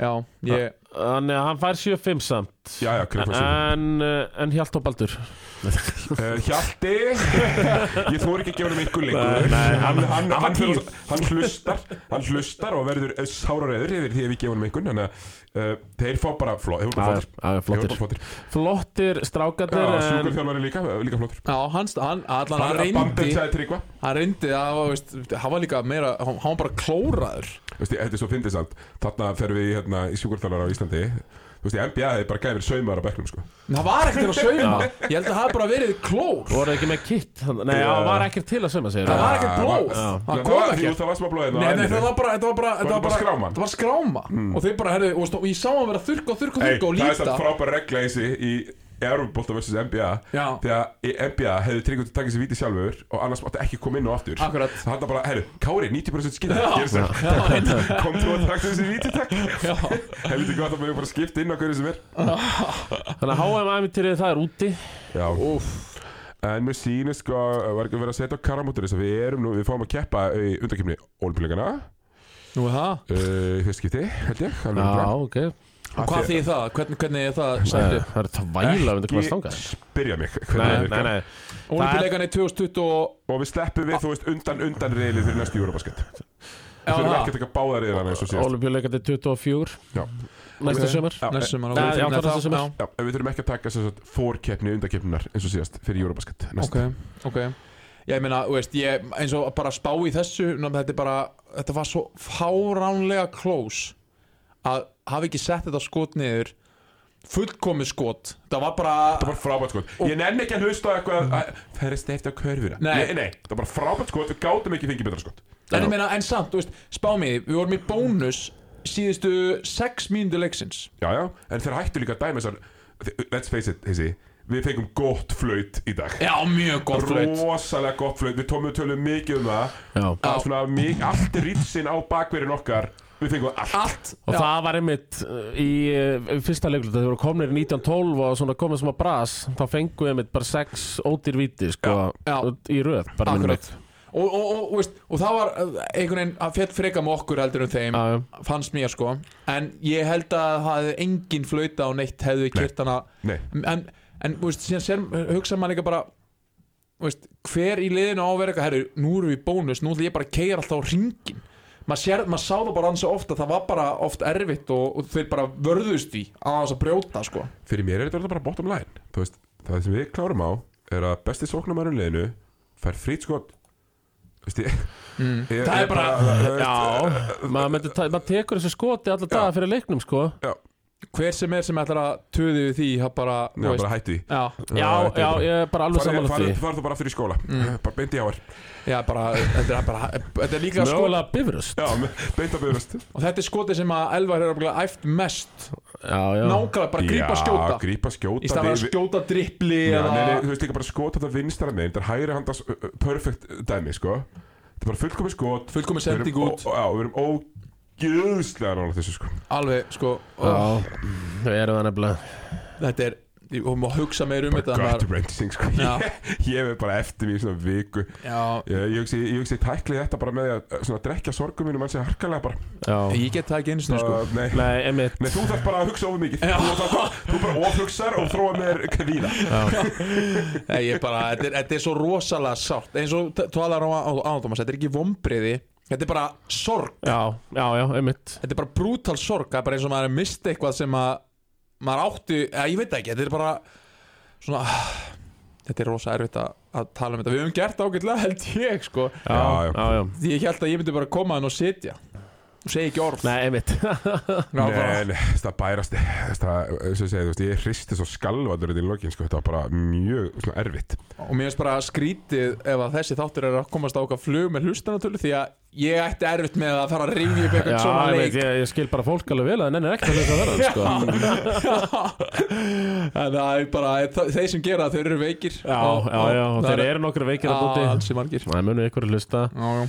Já, ég Þannig að hann fær 7-5 samt Já, já, En, uh, en Hjalt og Baldur? Uh, Hjalti? Ég þóri ekki að gefa hann ykkur lengur. Hann, hann, hann hann, hlustar Hann hlustar og verður sárareður yfir því að við gefum hann ykkur Þannig að uh, þeir fá bara flott flottir. flottir. flottir. Flottir strákatir en, sjúkurþjálfari líka, líka flottur. Já, hann, hann, allan, hann Hann bandið reyndi Hann reyndi að, veist, hann var líka meira Hann var bara klóraður. Þetta er svo fyndið samt. Þarna fer við hérna, í sjúkurþjálfara á Íslandi Þú veist, í NBA hefði bara gæfir saumaður á bekknum sko. Það var ekkert til að sauma. Ég held að það hafi bara verið klór. Voru ekki með kitt Nei, það var ekkert til að söma segir Það var ekkert blóð. Það kom jú, Það var smá blóð á Nei, nei, það var bara, þetta var bara, þetta Var var bara skráma? Þetta var skráma Og þeir bara, herri, og, ég sá hann vera að þurrka og þurrka og Hey, þurrka og það er líta. samt frábær regla í þessi í Euróbolta vs. NBA. Þegar NBA hefði Tryggvi takið sér víti sjálfur og annars mátti ekki koma inn og aftur. Akkurat. Það hann bara, herru, Kári, 90% skilja Kom þú að taka þessi víti takk? Helviti gott að maður bara skipta inn á hverju sem er. Þannig að HM-æmintýrið það er úti. Já. Úff. En mér sýnir sko, var ekki að vera að setja karamótur þess að við erum nú, við fáum að keppa í undakefni Ólimpíuleikana Nú er það. Í fyrst skipti, held ég alveg Já, ok Og hvað þýð það? Hvernig, hvernig er það sættu? Það er tvæla að við komast þangað spyrja mig Nei, nei, nei Ólimpíuleikarnir 2020 og Og við sleppum við, þú veist, undan undan reilið fyrir næstu Eurobasket Við það. ekki að taka báða riðlana eins og síðast Olimpíuleikandi 24 Já. Næsta sömur Já, Næsta ok. já, næsta sumar. já. Við þurfum ekki að taka þess að fórkeppni undankeppninar eins og síðast fyrir Eurobasket næst. Ok, ok Ég meina, veist, ég eins og bara spá í þessu ná, þetta, er bara, þetta var svo fáránlega close að hafa ekki sett þetta skot niður fullkomið skot. Það var bara Það var frábært skot. Ég nenni ekki að hlusta eitthvað að Það er steift á körfuna? Nei. nei, nei, það var bara frábært skot Við gátum ekki fengið betra skot. En, ég meina, en samt, þú veist, spá mig við vorum í bónus síðustu 6 mínútu leiksins. Já, já, en þeir hættu líka að dæma þessar Let's face it, þessi Við fengum gott flaut í dag. Já, mjög gott flaut. Rosalega gott flaut Við tómum tölum mikið um það. Já. Að svona mik allt er rýtsin á bakverðin okkar Við fengum allt. Allt. Og já, það var einmitt uh, í uh, fyrsta leiklut þegar voru komnir í 1912 og svona komið sem að bras þá fengu við einmitt bara sex ódýr víti sko, í röð og, og, og, og, veist, og það var uh, einhvern veginn að fjall freka með okkur heldur en þeim Já, já. fannst mér sko. En ég held að það hefði engin flauta á neitt hefði kert hana. Nei, en, en veist, síðan sér, hugsa maður líka bara veist, hver í liðinu á að vera eitthvað herru, nú erum við í bónus, nú ætlum ég bara að keira alltaf á ringin maður, sér, maður sá það bara ansi ofta það var bara oft erfitt og, og þeir bara vörðust í á þess að brjóta sko. Fyrir mér er þetta alltaf bara bottom line. Veist, það sem við klárum á er að besti sóknarmærin liðinu fær frýt skot. Veist ég mm. ég- það er bara, veist, Já, maður, maður tekur þessu skoti alla daga fyrir leiknum sko hver sem er sem ætlar að töði við því það bara, Já, bara hættu því. Já, Já, já, ég er bara alveg samanlega því. farðu þú bara fyrir skóla. Bara beint í áar já, bara þetta er bara, þetta er líka Mögulega bifröst. Já, með- beint á byrjast og þetta er skotið sem að Elvar er æft mest. Já, já. Nákvæmlega bara grípa skjóta. Já, grípa skjóta í stað að skjóta drippli Já, eða nei, nei, þú veist líka bara skot þetta vinstara megin Þetta er hægri handas perfect dæmi, sko. Þetta er bara fullkomi skot. Fullkomi Við erum sending út. Já, við erum ógjöðslega nála þessu, sko. Alveg sko Já, við erum það nefnilega. Þetta er og maður hugsa meir um þetta en Bara gut wrenching, sko. Já. Ég ég hef bara eftir mig í svona viku. Já, Ég, ég hugsi, ég hugsi tækli þetta bara með að uh, svona drekja sorgum mínum Menn sé harkalega bara. Já, ég get það ekki einu sinni sko. Það- Nei, nei, einmitt. Nei, þú þarf bara að hugsa ofur mikið. Já. Þú, þarf bara, þú bara ofhugsar og þróa með þér kvíða Nei, ég bara, þetta, er, þetta er svo rosalega sárt. Eins og t- talar á ánáttúmas þetta er ekki vombriði þetta er bara sorg. Já, já, já, einmitt. Þetta er bara brútal sorg. Það er bara eins og maður er mist eitthvað sem að maður átti, eða ég veit ekki þetta er bara svona þetta er rosa erfitt að, að tala um þetta. Við höfum gert ágætlega held ég sko. Já, Já, já. ég held að ég myndi bara koma hann og sitja og segja ekki orð. Nei, einmitt. Nei, það bærast Það, eins og ég segi, þú veist, ég hristi svo skalvadur í lokin, sko, þetta var bara mjög svona erfitt. Og mér finnst bara skrítið ef að þessi þáttur er að komast á okkar flug með hlustanatölu því að ég ætti erfitt með að fara að rifja upp eitthvað svona ég, leik. veit, ég, ég skil bara fólk alveg vel að það nennir ekki að lesa verðan sko. en það er bara þeir sem gera það, þeir eru veikir Já, Og- já, já, og þeir eru nokkru veikir að búti. ansi margir. Það munu ykkur að hlusta. Já, já.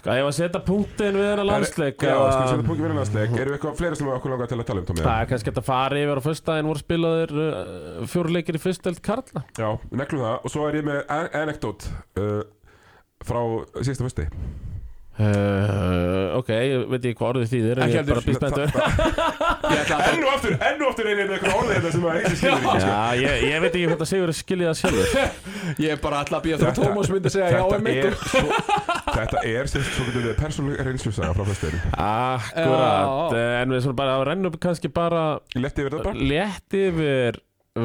Ska ég að setja punktin við hennar landsleik Já, sko, setja punkið fyrir landsleik? Erum við eitthvað fleiri sem við okkur langar til að tala um, Tómi? Það er kannski að fara yfir á föstudaginn voru spilaðir uh, fjóruleikir í fyrstelt Karla. Já, við neglum það. Og svo er ég með an- anekdót uh, Frá síðasta fösti Uh, ok, ég veit ekki hvað orðið en Ekki ég er bara heldur. býst betur Ég ætla að Enn og aftur, enn og aftur einnig eitthvað orðið þetta sem að eitthvað skilur ekki sko. Já, ég, ég veit ekki hvað það segur að skilja það sjálfur. Ég er bara alltaf að býja þegar Þetta- Tómas myndi segja já er svo Þetta er sem svo getur við persónulega reynslusaga frá flestuðinu Akkurat, en við svona bara að renna upp kannski bara Ég leti yfir þetta bara. létt yfir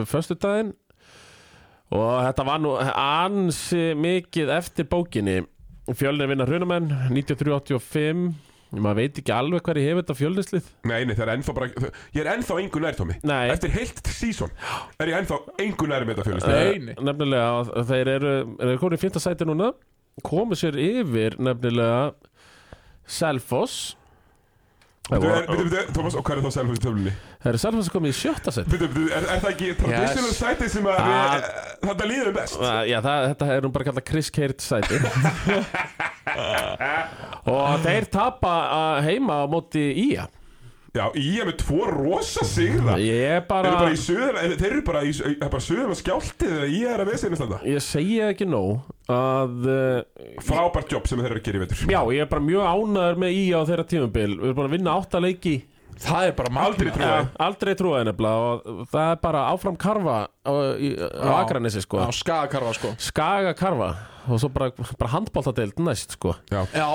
föstudaginn. Og þetta var nú ansi mikið eftir bókinni Fjölnir vinna hrunamenn 93-85 maður veit ekki alveg hver ég hef þetta fjölnislið Nei, nei, það er ennþá bara Ég er ennþá engu nær, Tómi Nei. Eftir heilt sísón er ég ennþá engu nær með þetta fjölist Nei, nei. nefnilega og þeir eru, eru komin í fynda sæti núna. Komu sér yfir nefnilega Selfoss Tómas, og hvað er þá selfum í töflunni? þeir eru Selfoss komið í sjötta bitu, er, það ekki traditional sæti sem að Ah. við, þetta líður best? Já, það, þetta er nú bara kallað Chris Keirt sæti og þeir tapa uh, heima á móti Ía Já, er með tvo rosa er Þeir bara, eru bara í söður, þeir eru bara í, það bara söður með skjáltið þegar ég er að veðsynast þetta ég segi ekki nóg að uh, Frábært jobb sem þeir eru að gera í vetur. Já, ég er bara mjög ánæður með Ía á þeirra tímabil. Við erum bara að vinna átta leiki. Það er bara Aldrei trúið. Já, aldrei trúaði nefnilega og það er bara áfram karfa á, í, á Já. Akranesi sko. Já, skagakarfa sko. Skaga karfa og svo bara, bara handbóltadeild næst sko. Já, Já,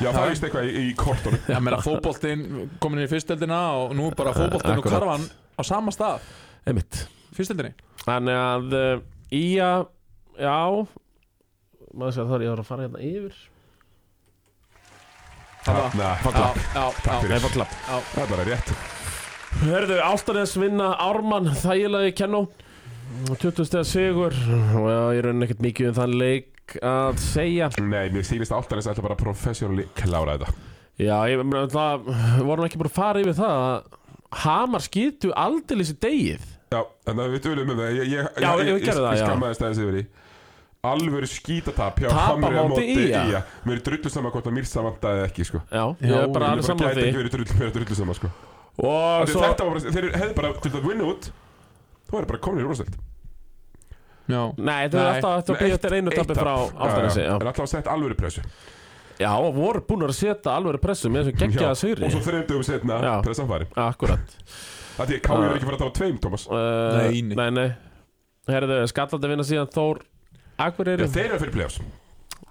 það er vist eitthvað í, í kortunum. Ég meina fótboltinn komin inn í fyrsteldina og nú bara fótboltinn og karfan á sama stað. Einmitt. Fyrsteldinni Þannig að uh, Ía, já maður sé að það er ég að fara hérna yfir. Þarna, já, Takk já. fyrir. Það er bara rétt. Hörðu, Áltanes vinna Ármann þægilega í kennó 20 stegar sigur og ég raun ekkert mikið um þann leik að segja. Nei, mér sýnist að ætla bara professionally klára þetta. Já, ég meina það vorum ekki bara að fara yfir það að Hamar skýtu aldeilis í degið Já, en það við tölum um það. Ég, ég, Já, ég, ég, það, ég já. skammaðist aðeins yfir því Alvöru skítatap hjá Hamri á móti. Ía. Mér er drullu saman hvort að mér samandaði ekki sko. Já, ég er bara alveg saman gæti því. mér er drullu saman sko. Og Svo... svo Þetta var bara, þeir hefði bara til að vinna út Þú væri bara komin í Já, Nei, þetta er alltaf eftir að byggja eftir einu tappi frá já. En alltaf að setja alvöru pressu. Já, og voru búin að setja alveg pressu með þessum geggjaða sigri. Og svo þreymdugum setna Já. pressan fari Akkurat Það er ekki fara að Akureyri. Þeir eru fyrir play-offs.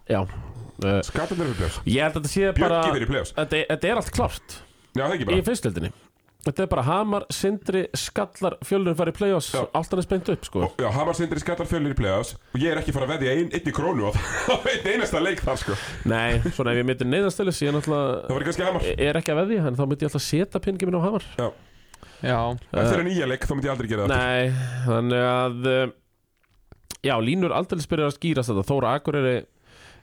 Já uh, Skatandi eru fyrir play-offs. Ég held að þetta sé bara Björki fyrir play-offs. Þetta, þetta er allt klárt. Já, það ekki í bara fyrstildinni Þetta er bara Hamar, Sindri, Skallar Fjölurinn fari í play-offs. Já. Allt hann er spennt upp sko. Já, Hamar sindri skattar fjölnir í play-offs. Og ég er ekki fara að veðja ein, einni krónu á það Einn einasta leik þar, sko. Nei, svona ef ég myndi neyðastilis Ég er Það náttúrulega var kannski Hamar. Er ekki að veðja En þá myndi ég alltaf setja pinningi minn á Hamar. Já. Eftir en nýja leik, þá myndi ég aldrei gera það Nei, þannig að uh, Já, línur aldrei byrjar að skýrast þetta Þóra Akureyri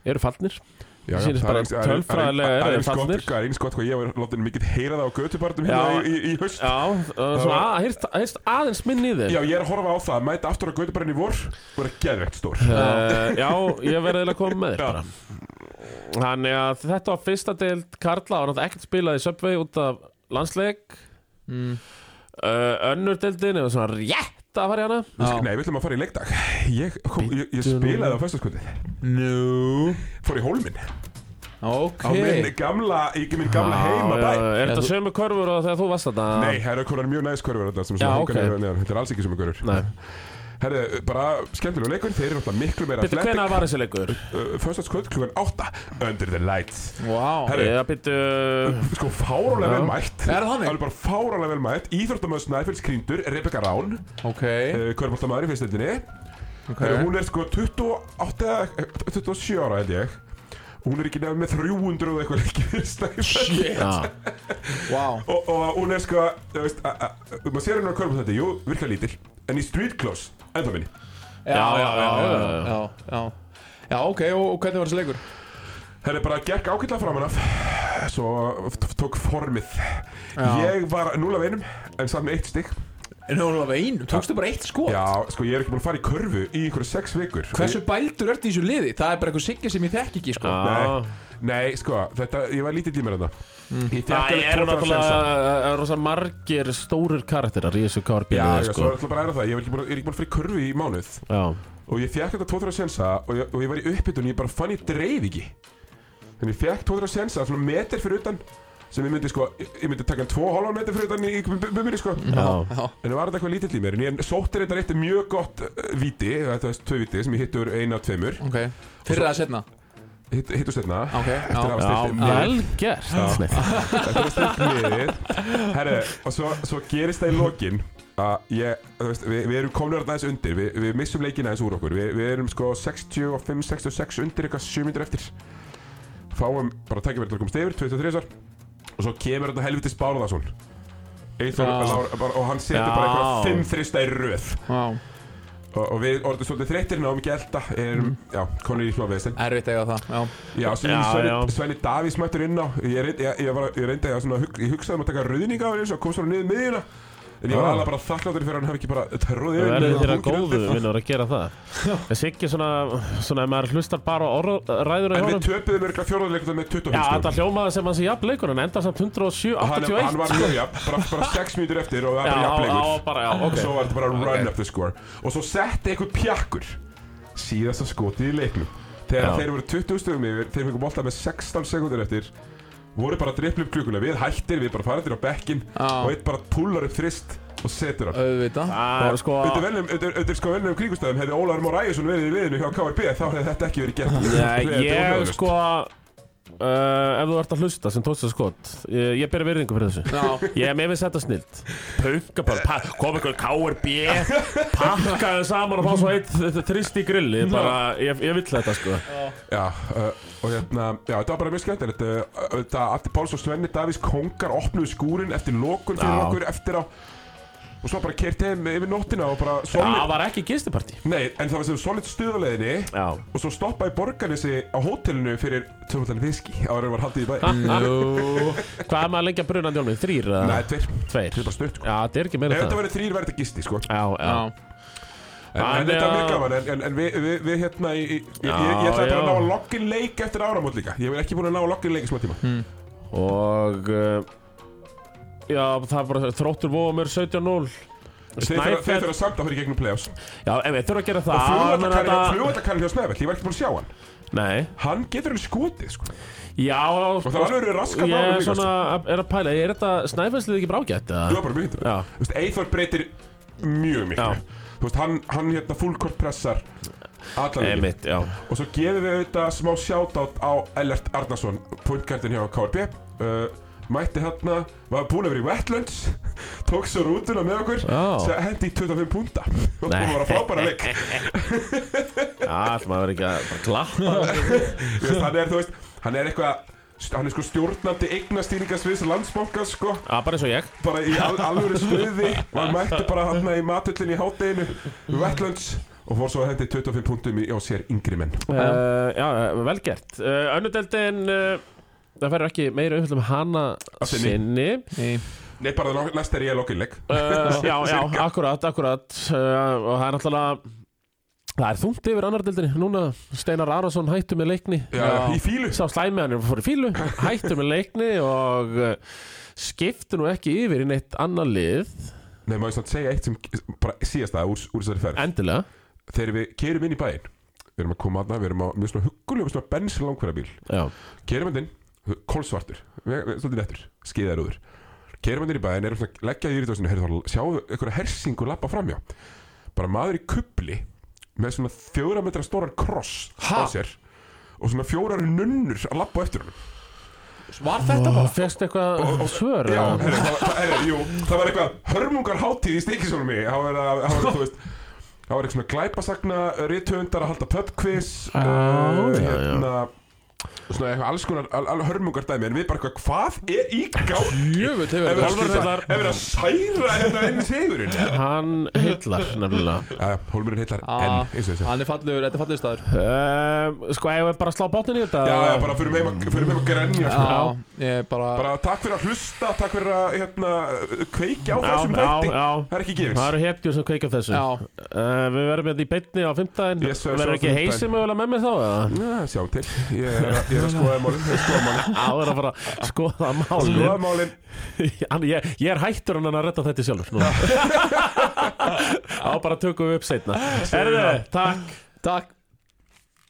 eru fallnir. Já, já, það er tölfræðilega er eru fallnir. Það er eins gott hvað ég var látið mikið heyra það á götubartum hérna í, í, í haust. Já, svona að, aðeins minn í þér Já, ég er að horfa á það, að mæta aftur á götubarinn í vor. Og er geðvegt stór Uh, já, ég verði að koma með þér Þannig að þetta var fyrsta deild Karla og náttúrulega ekkert spilað í Subway út af landsleik. Mm. uh, Önnur deildin er svona rétt að fara í hana Já. Nei, við ætlum að fara í leikdag Ég, kom, ég, ég spilaði á föstaskvöldið Nú Fór í hólminn Ok Á minn gamla, ekki minn gamla heima bæ Er þetta sömu körfur og þegar þú varst þetta? Nei, það eru konar mjög næst körfur þetta sem Já, svona ok. okay. neðan, Þetta er alls ekki sem körfur Nei. Herðu, bara skemmtilega leikur Þeir eru náttúrulega miklu meira Býttu, hvenær var þessi leikur? Föstaskvöld klukkan 8 Under the lights Vá. Ég býttu Sko, fárálega vel mætt. Er það þannig? Alveg bara fárálega vel mætt. Íþróttamöð Snæfells Kríndur, Rebecca Rán. Ok. Körbóltamæður í fyrstendinni Ok. Okay. Hún er sko 28 eða, eh, 27 ára held ég. Hún er ekki nefn með 300 og eitthvað leikir Shit. Vá. Og, og hún er sko þú veist, maður sér hennar á körbóltætti, jú, virka lítil. En í street clothes, ennþá minni Já, já, já, já, já, já. Já, ok, og, og hvernig var þessi leikur? Henni bara gekk ákveðlega framan af Svo tók formið Já. Ég var 0 af einum En satt með eitt stygg En hún var einu, tókstu bara eitt skot? Já, sko ég er ekki búin að fara í körfu í einhverju sex vikur. Hversu bældur ert í þessu liði? Það er bara eitthvað siggi sem ég þekk ekki, sko. Já. Nei, sko, þetta, ég var lítið tímur þetta mm. Ég Það alveg eru náttúrulega rosa margir stórir karakterar í þessu Já, kárbílu já, sko. er alltaf bara að æra það. Ég er ekki búin, að- ég er ekki búin að fara í körfu í mánuð. Já, Og ég fekk þetta 2-3 sensa og, ég- og ég var í uppbytun Ég bara fann ég dreif ekki Þannig ég fekk 200 séns að svona meter fyrir utan sem ég myndi sko, ég myndi taka hann 2,5 meter fyrir utan í bumminni sko. En það var þetta eitthvað lítill í mér? En ég sótti þetta eitt mjög gott uh, víti Þetta veist, tvö víti sem ég hittur eina af tveimur. Ok. Fyrir að setna Hitt, Hittu stefna Ok, Eftir að já. hafa já. Stillt niður. er Herre, og svo, svo gerist það í lokin að ég, þú veist, við, við erum komin aðeins undir, við, við missum leikina aðeins úr okkur. Við, við erum sko 65-66 undir eitthvað 7 minnir eftir. Fáum bara að tekja verið til að komast yfir 23 svar og svo kemur þetta helvitis Bárðarsson og hann setur bara eitthvað 5 þrista í röð. Já, og, og við orðum svolítið þreyttir náum ekki elda erum, já, konur í smá vesen. Erfitt eiga það Já, Já, Svenni, Svenni, Davís mættur inn á Ég, reyndi, ég, ég, var, ég reyndi að ég hugsaði um að taka ruðninga á henni og kom svona niður miðjuna En ég var Já. alveg bara þakkláttur fyrir að hann hef ekki bara tróðið Það verður þér að góðu vinnur að gera það. En Siggi svona, svona ef maður hlustar bara á orðræður En við töpuðum örgulega fjórðarleikum með 25 Já, þetta hljómaði sem hans í jafnleikur En enda samt 107, Og hann, 81 hann var mjög jafn, bara, bara 6 mínútur eftir og það var jafnleikur Og svo var þetta bara run up the score. Og svo setti einhver pjakkur Síðasta skotið í leiknum. Þegar þeir voru 20 stugum yfir Þeir fengur bolta með 16 sekundur eftir Voru bara að drippla upp klukkuna. Við hættir, við bara farið til á bekkin Og eitt bara púlar upp þrist og setur hann Auðvitað. Það er sko velnum, undir sko velnum kringustæðum hefði Ólaður Már Ægjesson verið í liðinu hjá KRB þá hefði þetta ekki verið gert. Er ég sko uh, Ef þú ert að hlusta sem tókst það skot Ég, ég beri virðingu fyrir þessu. Já, Ég er með við þetta snilt. Punka bara, pa, kom ykkur KRB Pakkaði saman og fá svo eitt Trist í grilli. Bara, ég, ég vill þetta sko. Já, uh, og hérna, já, þetta var bara mjög skemmtilegt. Uh, Þetta, Atti Páls og Svenni Davís Kongar opnuðu skúrin eftir lokun fyrir Já. okkur eftir á og svo bara kert heim yfir nóttina og bara Já, solid, það var ekki gistipartí. Nei, en það var sem solid stuðaleginni Já. og svo stoppaði borganessi á hótelinu fyrir tvöfaldan viski en var haldið í bæ. Nú Hvað er maður að bruna Jóni? Þrýr? eða? Nei, tveir, Tveir. Þetta er bara stutt sko. Já, þetta er ekki Ef meira þetta það. verið þrýr verið þetta gisti sko. Já, já. Já. En, en þetta er mjög gaman, en, en, en við, við, við hérna í, í, ég, Já, ég, ég ætla bara já. að ná að loggin leik eftir áramót líka. Ég hef ekki búin að ná að loggin leik í smá tíma. Og uh, Já, það bara þróttur vóumur 17-0 Þeir þurfa- þeir þurfa samt að fara í gegnum playoffs. Já, ef við þurfum að gera Og það menn þetta- flugvallakarinn hjá Snæfell, ég var ekki búin að sjá hann. Nei. Hann getur henni skotið sko. Já Og það var alveg raskat Ég er svona, er að pæla Er þetta snæfæslið ekki brágætt? Var bara mjög hittur Já, Þú veist, Eithor breytir mjög miklu. Já. Þú veist, hann, hann hérna fullkort pressar Allan já. Og svo gefum við auðvitað smá shoutout á Ellert Arnason uh, Mætti hérna, var búin að vera í Wetlands Tók svo rútuna með okkur sem Hendi í 25 púnta Og það var að frábæra leik. Já, alltaf maður verður ekki að bara veist, Hann er, þú veist, hann er eitthvað Hann er sko stjórnandi eignastýringasviðs landsbankans sko. Já, bara eins og ég. Bara í al alvöru stuði og hann mætti bara hann í matullin í hátteginu Wetlands og fór svo að hendi 25 punktum í á sér yngri menn. Uh, Já, eh, vel gert. Uh, Önnudeldin uh, Það verður ekki meira umfjöldum hana Að sinni. sinni. Nei. Nei, bara það næst er ég lokinleik uh, Já, já, akkurat, akkurat. Uh, Og það er náttúrulega Það er þungt yfir annar deildinni. Núna Steinar Arason hættu með leikni. Já, í fílu Sá slæmi hann er fór í fílu Hættu með leikni og uh, skiptu nú ekki yfir í neitt annar lið. Nei, maður svona segja eitt sem bara síðast það úr, úr þessari ferð? Endilega. Þegar við kerum inn í bæinn Við erum að koma aðna, við erum á mjög svona huggulegum svona bensin langferðabíl. Já, Kerum hann inn, kólsvartur Svolítið nettur, skeiðarúður Kerum hann inn í bæinn, erum svona leggja í þá, sjáum við einhverja hersingu lappa framjá Bara maður í kubli Með svona fjóra metra stóran kross Ha? á sér Og svona fjórar nunnur að lappa eftir honum. Var þetta bara? Fegst eitthvað svör Já, herri, það, það, herri, jú, það var eitthvað hörmungar hátíð í stikisónum mig Það var, það var, þú veist Það var eitthvað svona glæpasagna rithöndar að halda pubquiz Já, uh, já, já. hérna, Svona eitthvað alls konar al, al, hörmungar dæmi En við bara eitthvað, hvað er í gáð? Jöfull hefur Ef við Hólmar að Heiðar- ef við að særa hérna inn í sigurinn. Hann heillar nefnilega. Já, Hólmurinn heitar Ah, enn, eins og þessi Hann er fallegur, þetta er fallegur staður. Uh, Sko, ef við bara slá bátinn í þetta? Já, já, bara fyrir mig að- fyrir mig að grenja sko. Já, ég bara Bara takk fyrir að hlusta, takk fyrir að hérna, kveikja á já, þessum já. Það er ekki gefins. Það eru hetjur sem kveikja á þessu. Já, uh, Við verðum hérna í Ég er, að- skoða málin Ég er að skoða málin. Á, það er að fara að skoða málin. Skoða málin. Hann- ég, ég er hættur hann að redda þetta sjálfur. Á bara tökum við upp seinna. Herðu, takk. Takk